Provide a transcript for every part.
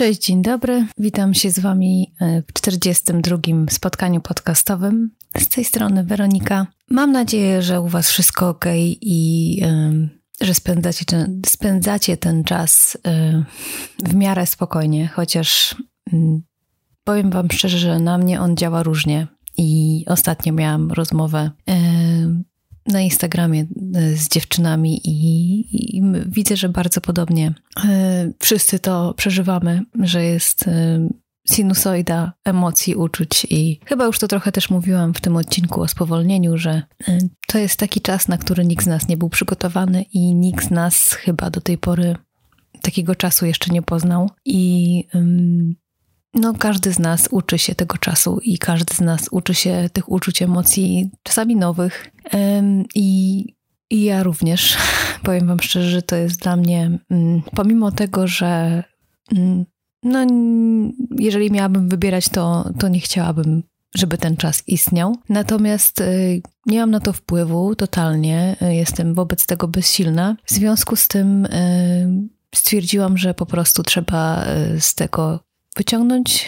Cześć, dzień dobry. Witam się z Wami e, w 42. spotkaniu podcastowym. Z tej strony Weronika. Mam nadzieję, że u Was wszystko ok i że spędzacie ten, spędzacie ten czas y, w miarę spokojnie, chociaż y, powiem Wam szczerze, że na mnie on działa różnie. I ostatnio miałam rozmowę na Instagramie e, z dziewczynami i, i widzę, że bardzo podobnie. E, wszyscy to przeżywamy, że jest e, sinusoida emocji, uczuć i chyba już to trochę też mówiłam w tym odcinku o spowolnieniu, że to jest taki czas, na który nikt z nas nie był przygotowany i nikt z nas chyba do tej pory takiego czasu jeszcze nie poznał. I no, każdy z nas uczy się tego czasu i każdy z nas uczy się tych uczuć, emocji, czasami nowych. I, i ja również powiem Wam szczerze, że to jest dla mnie, mm, pomimo tego, że mm, no, jeżeli miałabym wybierać, to, to nie chciałabym, żeby ten czas istniał. Natomiast y, nie mam na to wpływu totalnie, jestem wobec tego bezsilna. W związku z tym y, stwierdziłam, że po prostu trzeba y, z tego wyciągnąć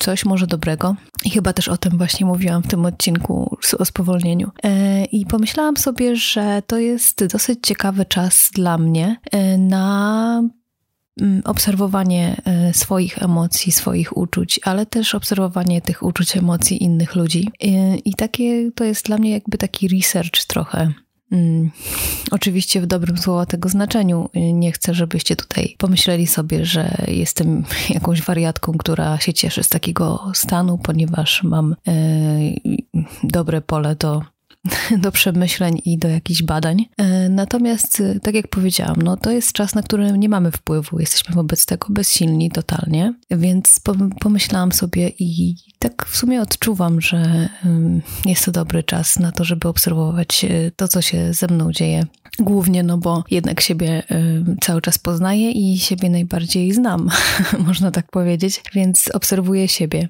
coś może dobrego. I chyba też o tym właśnie mówiłam w tym odcinku o spowolnieniu. E, I pomyślałam sobie, że to jest dosyć ciekawy czas dla mnie e, na mm, obserwowanie e, swoich emocji, swoich uczuć, ale też obserwowanie tych uczuć, emocji innych ludzi. I takie to jest dla mnie jakby taki research trochę Mm, oczywiście w dobrym słowa tego znaczeniu. Nie chcę, żebyście tutaj pomyśleli sobie, że jestem jakąś wariatką, która się cieszy z takiego stanu, ponieważ mam e, dobre pole do do przemyśleń i do jakichś badań. E, natomiast, e, tak jak powiedziałam, no to jest czas, na który nie mamy wpływu. Jesteśmy wobec tego bezsilni totalnie, więc pomyślałam sobie i tak w sumie odczuwam, że jest to dobry czas na to, żeby obserwować e, to, co się ze mną dzieje. Głównie, no bo jednak siebie cały czas poznaję i siebie najbardziej znam, można tak powiedzieć, więc obserwuję siebie.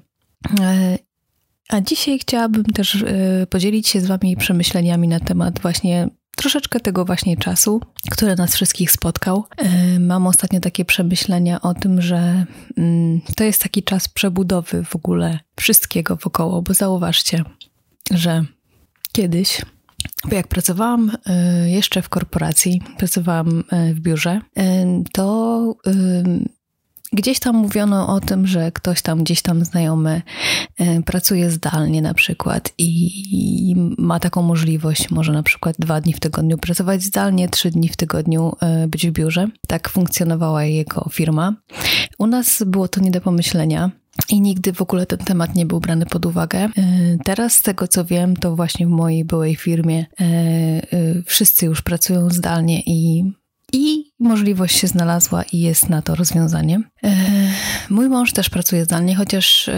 A dzisiaj chciałabym też y, podzielić się z Wami przemyśleniami na temat właśnie troszeczkę tego właśnie czasu, który nas wszystkich spotkał. Y, mam ostatnio takie przemyślenia o tym, że mm, to jest taki czas przebudowy w ogóle wszystkiego wokoło, bo zauważcie, że kiedyś bo jak pracowałam jeszcze w korporacji, pracowałam w biurze, to Gdzieś tam mówiono o tym, że ktoś tam, gdzieś tam znajomy e, pracuje zdalnie na przykład i ma taką możliwość, może na przykład dwa dni w tygodniu pracować zdalnie, trzy dni w tygodniu e, być w biurze. Tak funkcjonowała jego firma. U nas było to nie do pomyślenia. I nigdy w ogóle ten temat nie był brany pod uwagę. E, teraz, z tego co wiem, to właśnie w mojej byłej firmie wszyscy już pracują zdalnie i i możliwość się znalazła i jest na to rozwiązanie. E, mój mąż też pracuje zdalnie, chociaż e,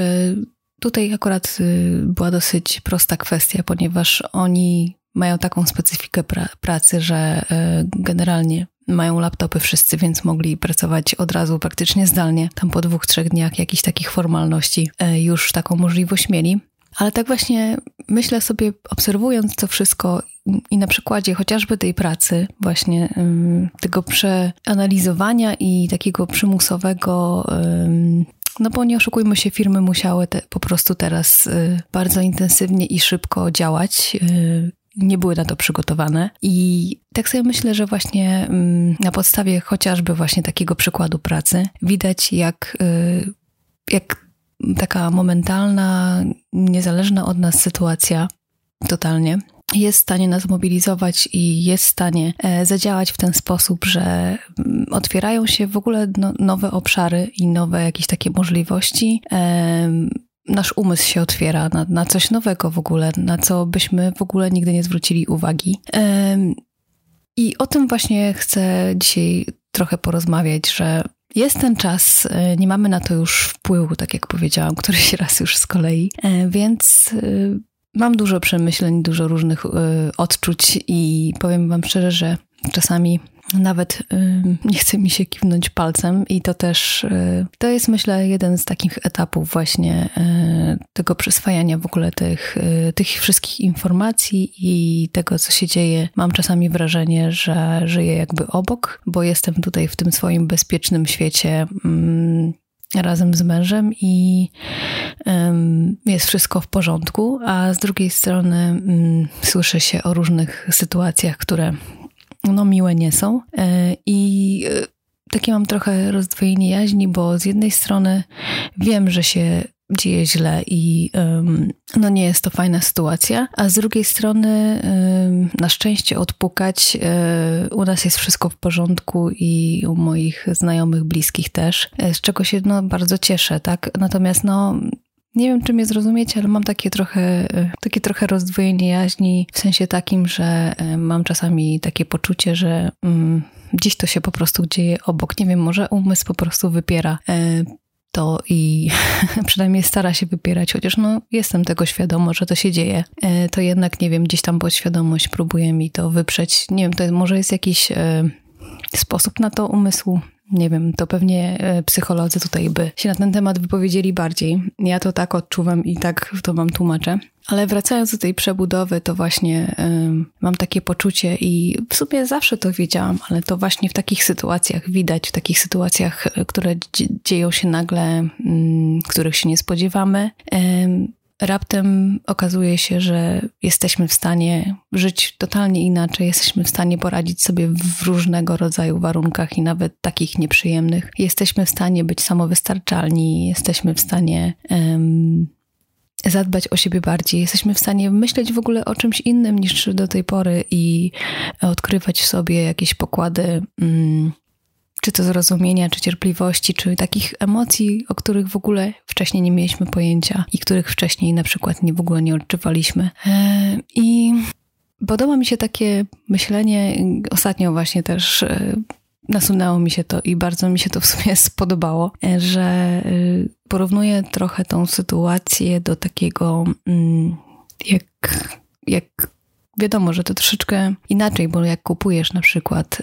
tutaj akurat e, była dosyć prosta kwestia, ponieważ oni mają taką specyfikę pra pracy, że generalnie mają laptopy wszyscy, więc mogli pracować od razu praktycznie zdalnie. Tam po dwóch, trzech dniach jakichś takich formalności już taką możliwość mieli. Ale tak właśnie myślę sobie, obserwując to wszystko i na przykładzie chociażby tej pracy, właśnie tego przeanalizowania i takiego przymusowego no bo nie oszukujmy się, firmy musiały te, po prostu teraz y, bardzo intensywnie i szybko działać. Y, nie były na to przygotowane. I tak sobie myślę, że właśnie na podstawie chociażby właśnie takiego przykładu pracy widać, jak, y, jak taka momentalna, niezależna od nas sytuacja totalnie jest w stanie nas mobilizować i jest w stanie e, zadziałać w ten sposób, że mm, otwierają się w ogóle no, nowe obszary i nowe jakieś takie możliwości. Nasz umysł się otwiera na, na coś nowego w ogóle, na co byśmy w ogóle nigdy nie zwrócili uwagi. I o tym właśnie chcę dzisiaj trochę porozmawiać, że jest ten czas, e, nie mamy na to już wpływu, tak jak powiedziałam, któryś raz już z kolei, e, więc e, mam dużo przemyśleń, dużo różnych odczuć i powiem Wam szczerze, że czasami nawet y, nie chce mi się kiwnąć palcem i to też, y, to jest myślę jeden z takich etapów właśnie y, tego przyswajania w ogóle tych, tych wszystkich informacji i tego, co się dzieje. Mam czasami wrażenie, że żyję jakby obok, bo jestem tutaj w tym swoim bezpiecznym świecie mm, razem z mężem i jest wszystko w porządku, a z drugiej strony mm, słyszy się o różnych sytuacjach, które no miłe nie są. E, I e, takie mam trochę rozdwojenie jaźni, bo z jednej strony wiem, że się dzieje źle i no nie jest to fajna sytuacja, a z drugiej strony na szczęście odpukać um, u nas jest wszystko w porządku i u moich znajomych, bliskich też, z czego się no, bardzo cieszę, tak? Natomiast no nie wiem, czy mnie zrozumiecie, ale mam takie trochę, takie trochę rozdwojenie jaźni, w sensie takim, że mam czasami takie poczucie, że mm, dziś to się po prostu dzieje obok. Nie wiem, może umysł po prostu wypiera to i przynajmniej stara się wypierać, chociaż no jestem tego świadoma, że to się dzieje, e, to jednak, nie wiem, gdzieś tam podświadomość próbuje mi to wyprzeć. Nie wiem, to może jest jakiś e, sposób na to umysłu, nie wiem, to pewnie e, psycholodzy tutaj by się na ten temat wypowiedzieli bardziej. Ja to tak odczuwam i tak to wam tłumaczę. Ale wracając do tej przebudowy, to właśnie y, mam takie poczucie i w sumie zawsze to wiedziałam, ale to właśnie w takich sytuacjach widać, w takich sytuacjach, e, które dzieją się nagle, y, których się nie spodziewamy. Y, raptem okazuje się, że jesteśmy w stanie żyć totalnie inaczej, jesteśmy w stanie poradzić sobie w różnego rodzaju warunkach i nawet takich nieprzyjemnych. Jesteśmy w stanie być samowystarczalni, jesteśmy w stanie um, zadbać o siebie bardziej, jesteśmy w stanie myśleć w ogóle o czymś innym niż do tej pory i odkrywać w sobie jakieś pokłady. Um, czy to zrozumienia, czy cierpliwości, czy takich emocji, o których w ogóle wcześniej nie mieliśmy pojęcia i których wcześniej na przykład nie w ogóle nie odczuwaliśmy. E, I podoba mi się takie myślenie, ostatnio właśnie też e, nasunęło mi się to i bardzo mi się to w sumie spodobało, e, że porównuję trochę tą sytuację do takiego, mm, jak, jak wiadomo, że to troszeczkę inaczej, bo jak kupujesz na przykład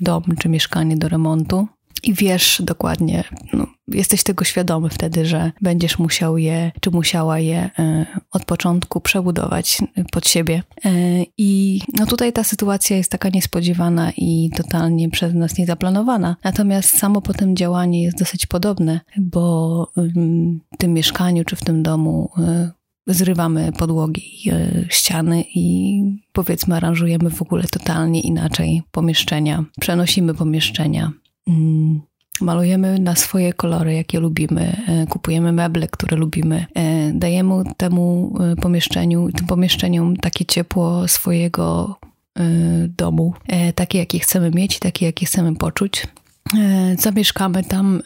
dom czy mieszkanie do remontu i wiesz dokładnie, no, jesteś tego świadomy wtedy, że będziesz musiał je, czy musiała je e, od początku przebudować pod siebie. E, I no tutaj ta sytuacja jest taka niespodziewana i totalnie przez nas niezaplanowana. Natomiast samo potem działanie jest dosyć podobne, bo w tym mieszkaniu czy w tym domu e, zrywamy podłogi, e, ściany i powiedzmy aranżujemy w ogóle totalnie inaczej pomieszczenia, przenosimy pomieszczenia. Mm, malujemy na swoje kolory, jakie lubimy, e, kupujemy meble, które lubimy, e, dajemy temu pomieszczeniu, tym pomieszczeniom takie ciepło swojego domu, takie jakie chcemy mieć, takie jakie chcemy poczuć. Zamieszkamy tam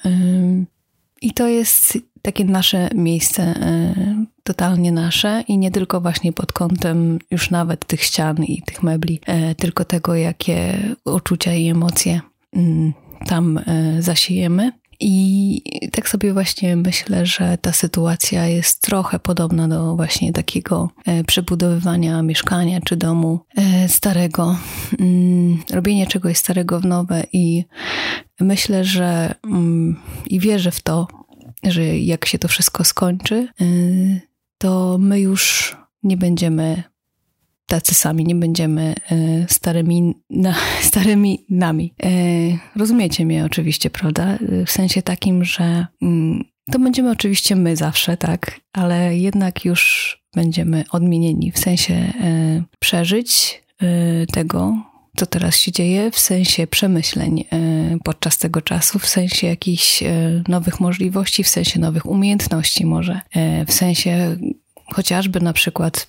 i to jest takie nasze miejsce, totalnie nasze i nie tylko właśnie pod kątem już nawet tych ścian i tych mebli, e, tylko tego, jakie uczucia i emocje mm, tam e, zasiejemy. I tak sobie właśnie myślę, że ta sytuacja jest trochę podobna do właśnie takiego przebudowywania mieszkania czy domu starego, mm, robienia czegoś starego w nowe i myślę, że mm, i wierzę w to, że jak się to wszystko skończy, to my już nie będziemy tacy sami, nie będziemy y, starymi, na, starymi nami. Y, rozumiecie mnie oczywiście, prawda? W sensie takim, że mm, to będziemy oczywiście my zawsze, tak, ale jednak już będziemy odmienieni w sensie przeżyć tego, co teraz się dzieje? W sensie przemyśleń e, podczas tego czasu, w sensie jakichś e, nowych możliwości, w sensie nowych umiejętności może, e, w sensie chociażby na przykład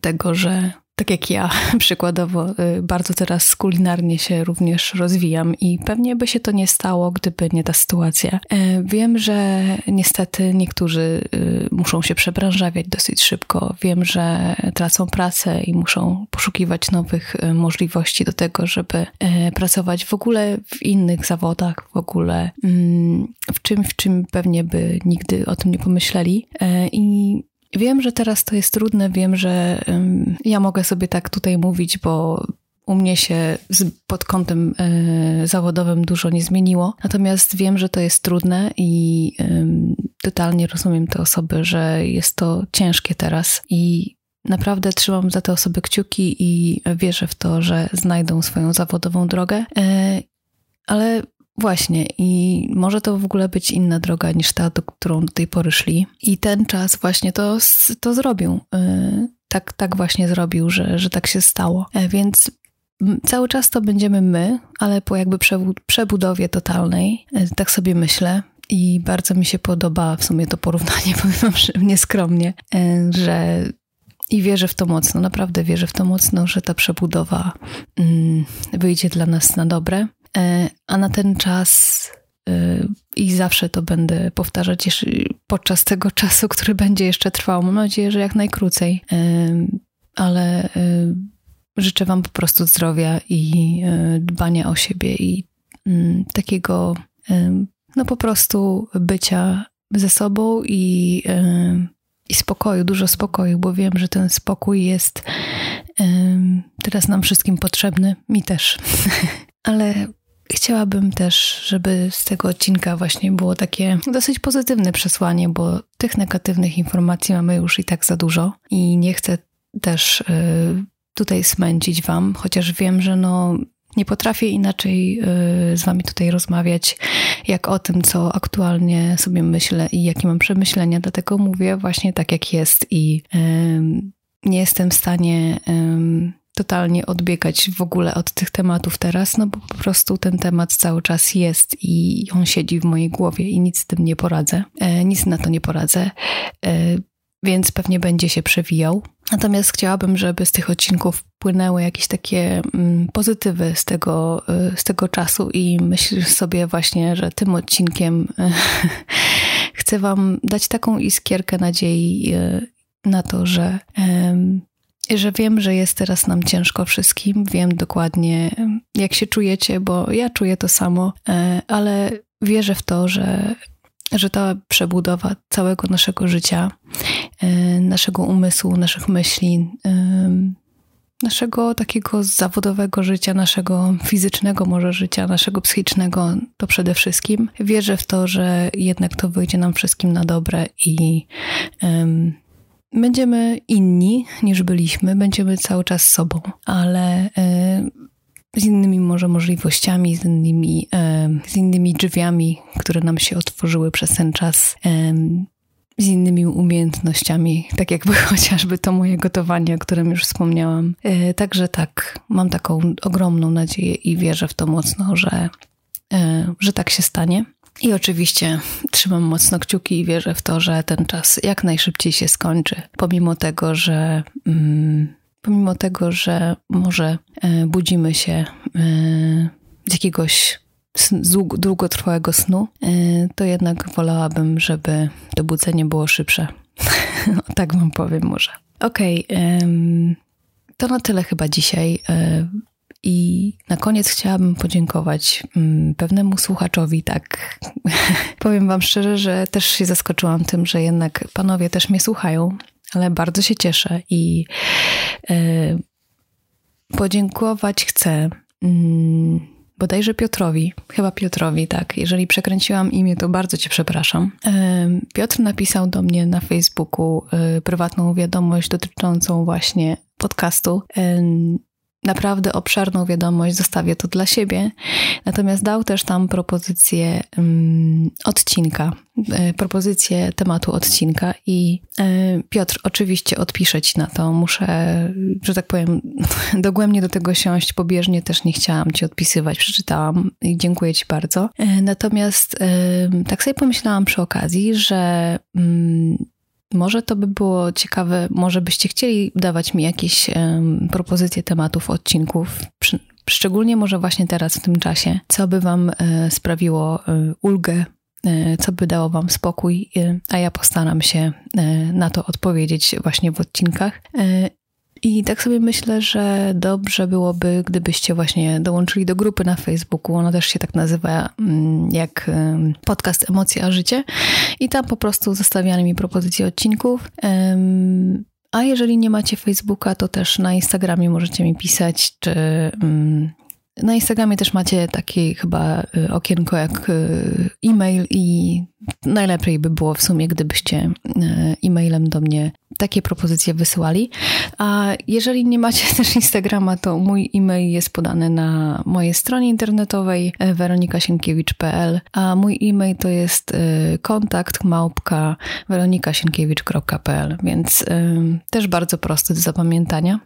tego, że tak jak ja, przykładowo, y, bardzo teraz kulinarnie się również rozwijam i pewnie by się to nie stało, gdyby nie ta sytuacja. E, wiem, że niestety niektórzy y, muszą się przebranżawiać dosyć szybko. Wiem, że tracą pracę i muszą poszukiwać nowych y, możliwości do tego, żeby e, pracować w ogóle w innych zawodach, w ogóle mm, w czymś, w czym pewnie by nigdy o tym nie pomyśleli. E, I Wiem, że teraz to jest trudne, wiem, że ja mogę sobie tak tutaj mówić, bo u mnie się pod kątem y, zawodowym dużo nie zmieniło. Natomiast wiem, że to jest trudne i totalnie rozumiem te osoby, że jest to ciężkie teraz i naprawdę trzymam za te osoby kciuki i wierzę w to, że znajdą swoją zawodową drogę. Y, ale Właśnie, i może to w ogóle być inna droga niż ta, do którą do tej pory szli. I ten czas właśnie to, to zrobił. Y, tak, tak właśnie zrobił, że, że tak się stało. E, więc cały czas to będziemy my, ale po jakby przebudowie totalnej, e, tak sobie myślę. I bardzo mi się podoba w sumie to porównanie, powiem wam nieskromnie, e, że i wierzę w to mocno, naprawdę wierzę w to mocno, że ta przebudowa mm, wyjdzie dla nas na dobre. E, a na ten czas y, i zawsze to będę powtarzać podczas tego czasu, który będzie jeszcze trwał. Mam nadzieję, że jak najkrócej, ale y, życzę Wam po prostu zdrowia i dbania o siebie i mm, takiego, no po prostu bycia ze sobą i, i spokoju, dużo spokoju, bo wiem, że ten spokój jest teraz nam wszystkim potrzebny, mi też. Ale Chciałabym też, żeby z tego odcinka właśnie było takie dosyć pozytywne przesłanie, bo tych negatywnych informacji mamy już i tak za dużo. I nie chcę też y, tutaj smęcić Wam, chociaż wiem, że no nie potrafię inaczej y, z Wami tutaj rozmawiać, jak o tym, co aktualnie sobie myślę i jakie mam przemyślenia, dlatego mówię właśnie tak, jak jest i nie jestem w stanie totalnie odbiegać w ogóle od tych tematów teraz, no bo po prostu ten temat cały czas jest i on siedzi w mojej głowie i nic z tym nie poradzę, e, nic na to nie poradzę, e, więc pewnie będzie się przewijał. Natomiast chciałabym, żeby z tych odcinków płynęły jakieś takie mm, pozytywy z tego, e, z tego czasu i myślę sobie właśnie, że tym odcinkiem chcę Wam dać taką iskierkę nadziei na to, że że wiem, że jest teraz nam ciężko wszystkim. Wiem dokładnie, jak się czujecie, bo ja czuję to samo, e, ale wierzę w to, że, że ta przebudowa całego naszego życia, e, naszego umysłu, naszych myśli, e, naszego takiego zawodowego życia, naszego fizycznego może życia, naszego psychicznego, to przede wszystkim. Wierzę w to, że jednak to wyjdzie nam wszystkim na dobre i um, będziemy inni niż byliśmy, będziemy cały czas sobą, ale e, z innymi może możliwościami, z innymi, e, z innymi drzwiami, które nam się otworzyły przez ten czas, e, z innymi umiejętnościami, tak jakby chociażby to moje gotowanie, o którym już wspomniałam. Także tak, mam taką ogromną nadzieję i wierzę w to mocno, że, że tak się stanie. I oczywiście trzymam mocno kciuki i wierzę w to, że ten czas jak najszybciej się skończy, pomimo tego, że. Mm, pomimo tego, że może e, budzimy się e, z jakiegoś długotrwałego snu, e, to jednak wolałabym, żeby to budzenie było szybsze. tak wam powiem może. Okej, okay, to na tyle chyba dzisiaj. I na koniec chciałabym podziękować mm, pewnemu słuchaczowi, tak powiem Wam szczerze, że też się zaskoczyłam tym, że jednak panowie też mnie słuchają, ale bardzo się cieszę i e, podziękować chcę mm, bodajże Piotrowi, chyba Piotrowi, tak. Jeżeli przekręciłam imię, to bardzo Cię przepraszam. E, Piotr napisał do mnie na Facebooku e, prywatną wiadomość dotyczącą właśnie podcastu naprawdę obszerną wiadomość, zostawię to dla siebie. Natomiast dał też tam propozycję um, odcinka, e, propozycję tematu odcinka i e, Piotr, oczywiście odpiszę ci na to. Muszę, że tak powiem, dogłębnie do tego siąść, pobieżnie też nie chciałam ci odpisywać, przeczytałam i dziękuję ci bardzo. E, natomiast tak sobie pomyślałam przy okazji, że mm, może to by było ciekawe, może byście chcieli dawać mi jakieś um, propozycje tematów, odcinków, przy, szczególnie może właśnie teraz w tym czasie, co by Wam e, sprawiło e, ulgę, e, co by dało Wam spokój, e, a ja postaram się e, na to odpowiedzieć właśnie w odcinkach. I tak sobie myślę, że dobrze byłoby, gdybyście właśnie dołączyli do grupy na Facebooku. Ona też się tak nazywa mm, jak podcast Emocje a Życie. I tam po prostu zostawiane mi propozycje odcinków. A jeżeli nie macie Facebooka, to też na Instagramie możecie mi pisać, czy mm, na Instagramie też macie takie chyba y, okienko jak y, e-mail i najlepiej by było w sumie, gdybyście e-mailem do mnie takie propozycje wysyłali. A jeżeli nie macie też Instagrama, to mój e-mail jest podany na mojej stronie internetowej e, weronikasienkiewicz.pl, a mój e-mail to jest e, kontakt małpka weronikasienkiewicz.pl, więc też bardzo prosty do zapamiętania.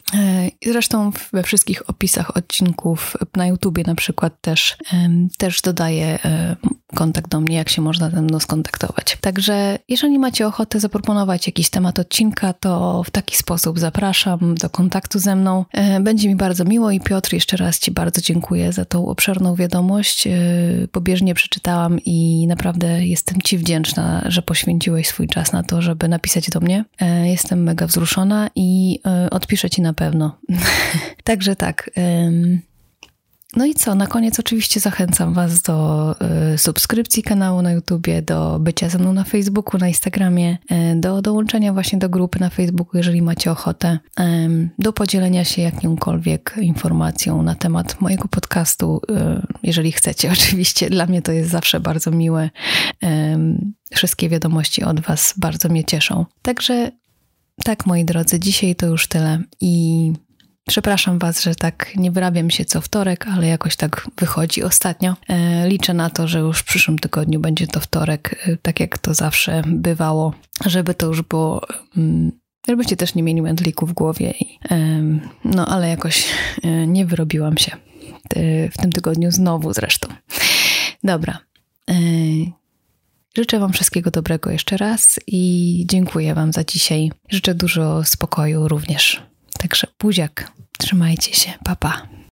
Zresztą we wszystkich opisach odcinków na YouTubie na przykład też, też dodaję kontakt do mnie, jak się można ze mną skontaktować. Także jeżeli macie ochotę zaproponować jakiś temat odcinka, to w taki sposób zapraszam do kontaktu ze mną. E, będzie mi bardzo miło i Piotr, jeszcze raz Ci bardzo dziękuję za tą obszerną wiadomość. E, pobieżnie przeczytałam i naprawdę jestem Ci wdzięczna, że poświęciłeś swój czas na to, żeby napisać do mnie. E, jestem mega wzruszona i odpiszę Ci na pewno. Także tak. No i co? Na koniec oczywiście zachęcam Was do y, subskrypcji kanału na YouTubie, do bycia ze mną na Facebooku, na Instagramie, y, do dołączenia właśnie do grupy na Facebooku, jeżeli macie ochotę, do podzielenia się jakąkolwiek informacją na temat mojego podcastu, y, jeżeli chcecie. Oczywiście dla mnie to jest zawsze bardzo miłe. Wszystkie wiadomości od Was bardzo mnie cieszą. Także tak, moi drodzy, dzisiaj to już tyle i Przepraszam Was, że tak nie wyrabiam się co wtorek, ale jakoś tak wychodzi ostatnio. E, liczę na to, że już w przyszłym tygodniu będzie to wtorek, e, tak jak to zawsze bywało, żeby to już było. Mm, żebyście też nie mieli mętliku w głowie. No ale jakoś e, nie wyrobiłam się w tym tygodniu znowu zresztą. Dobra. Życzę Wam wszystkiego dobrego jeszcze raz i dziękuję Wam za dzisiaj. Życzę dużo spokoju również. Także buziak, trzymajcie się, papa. Pa.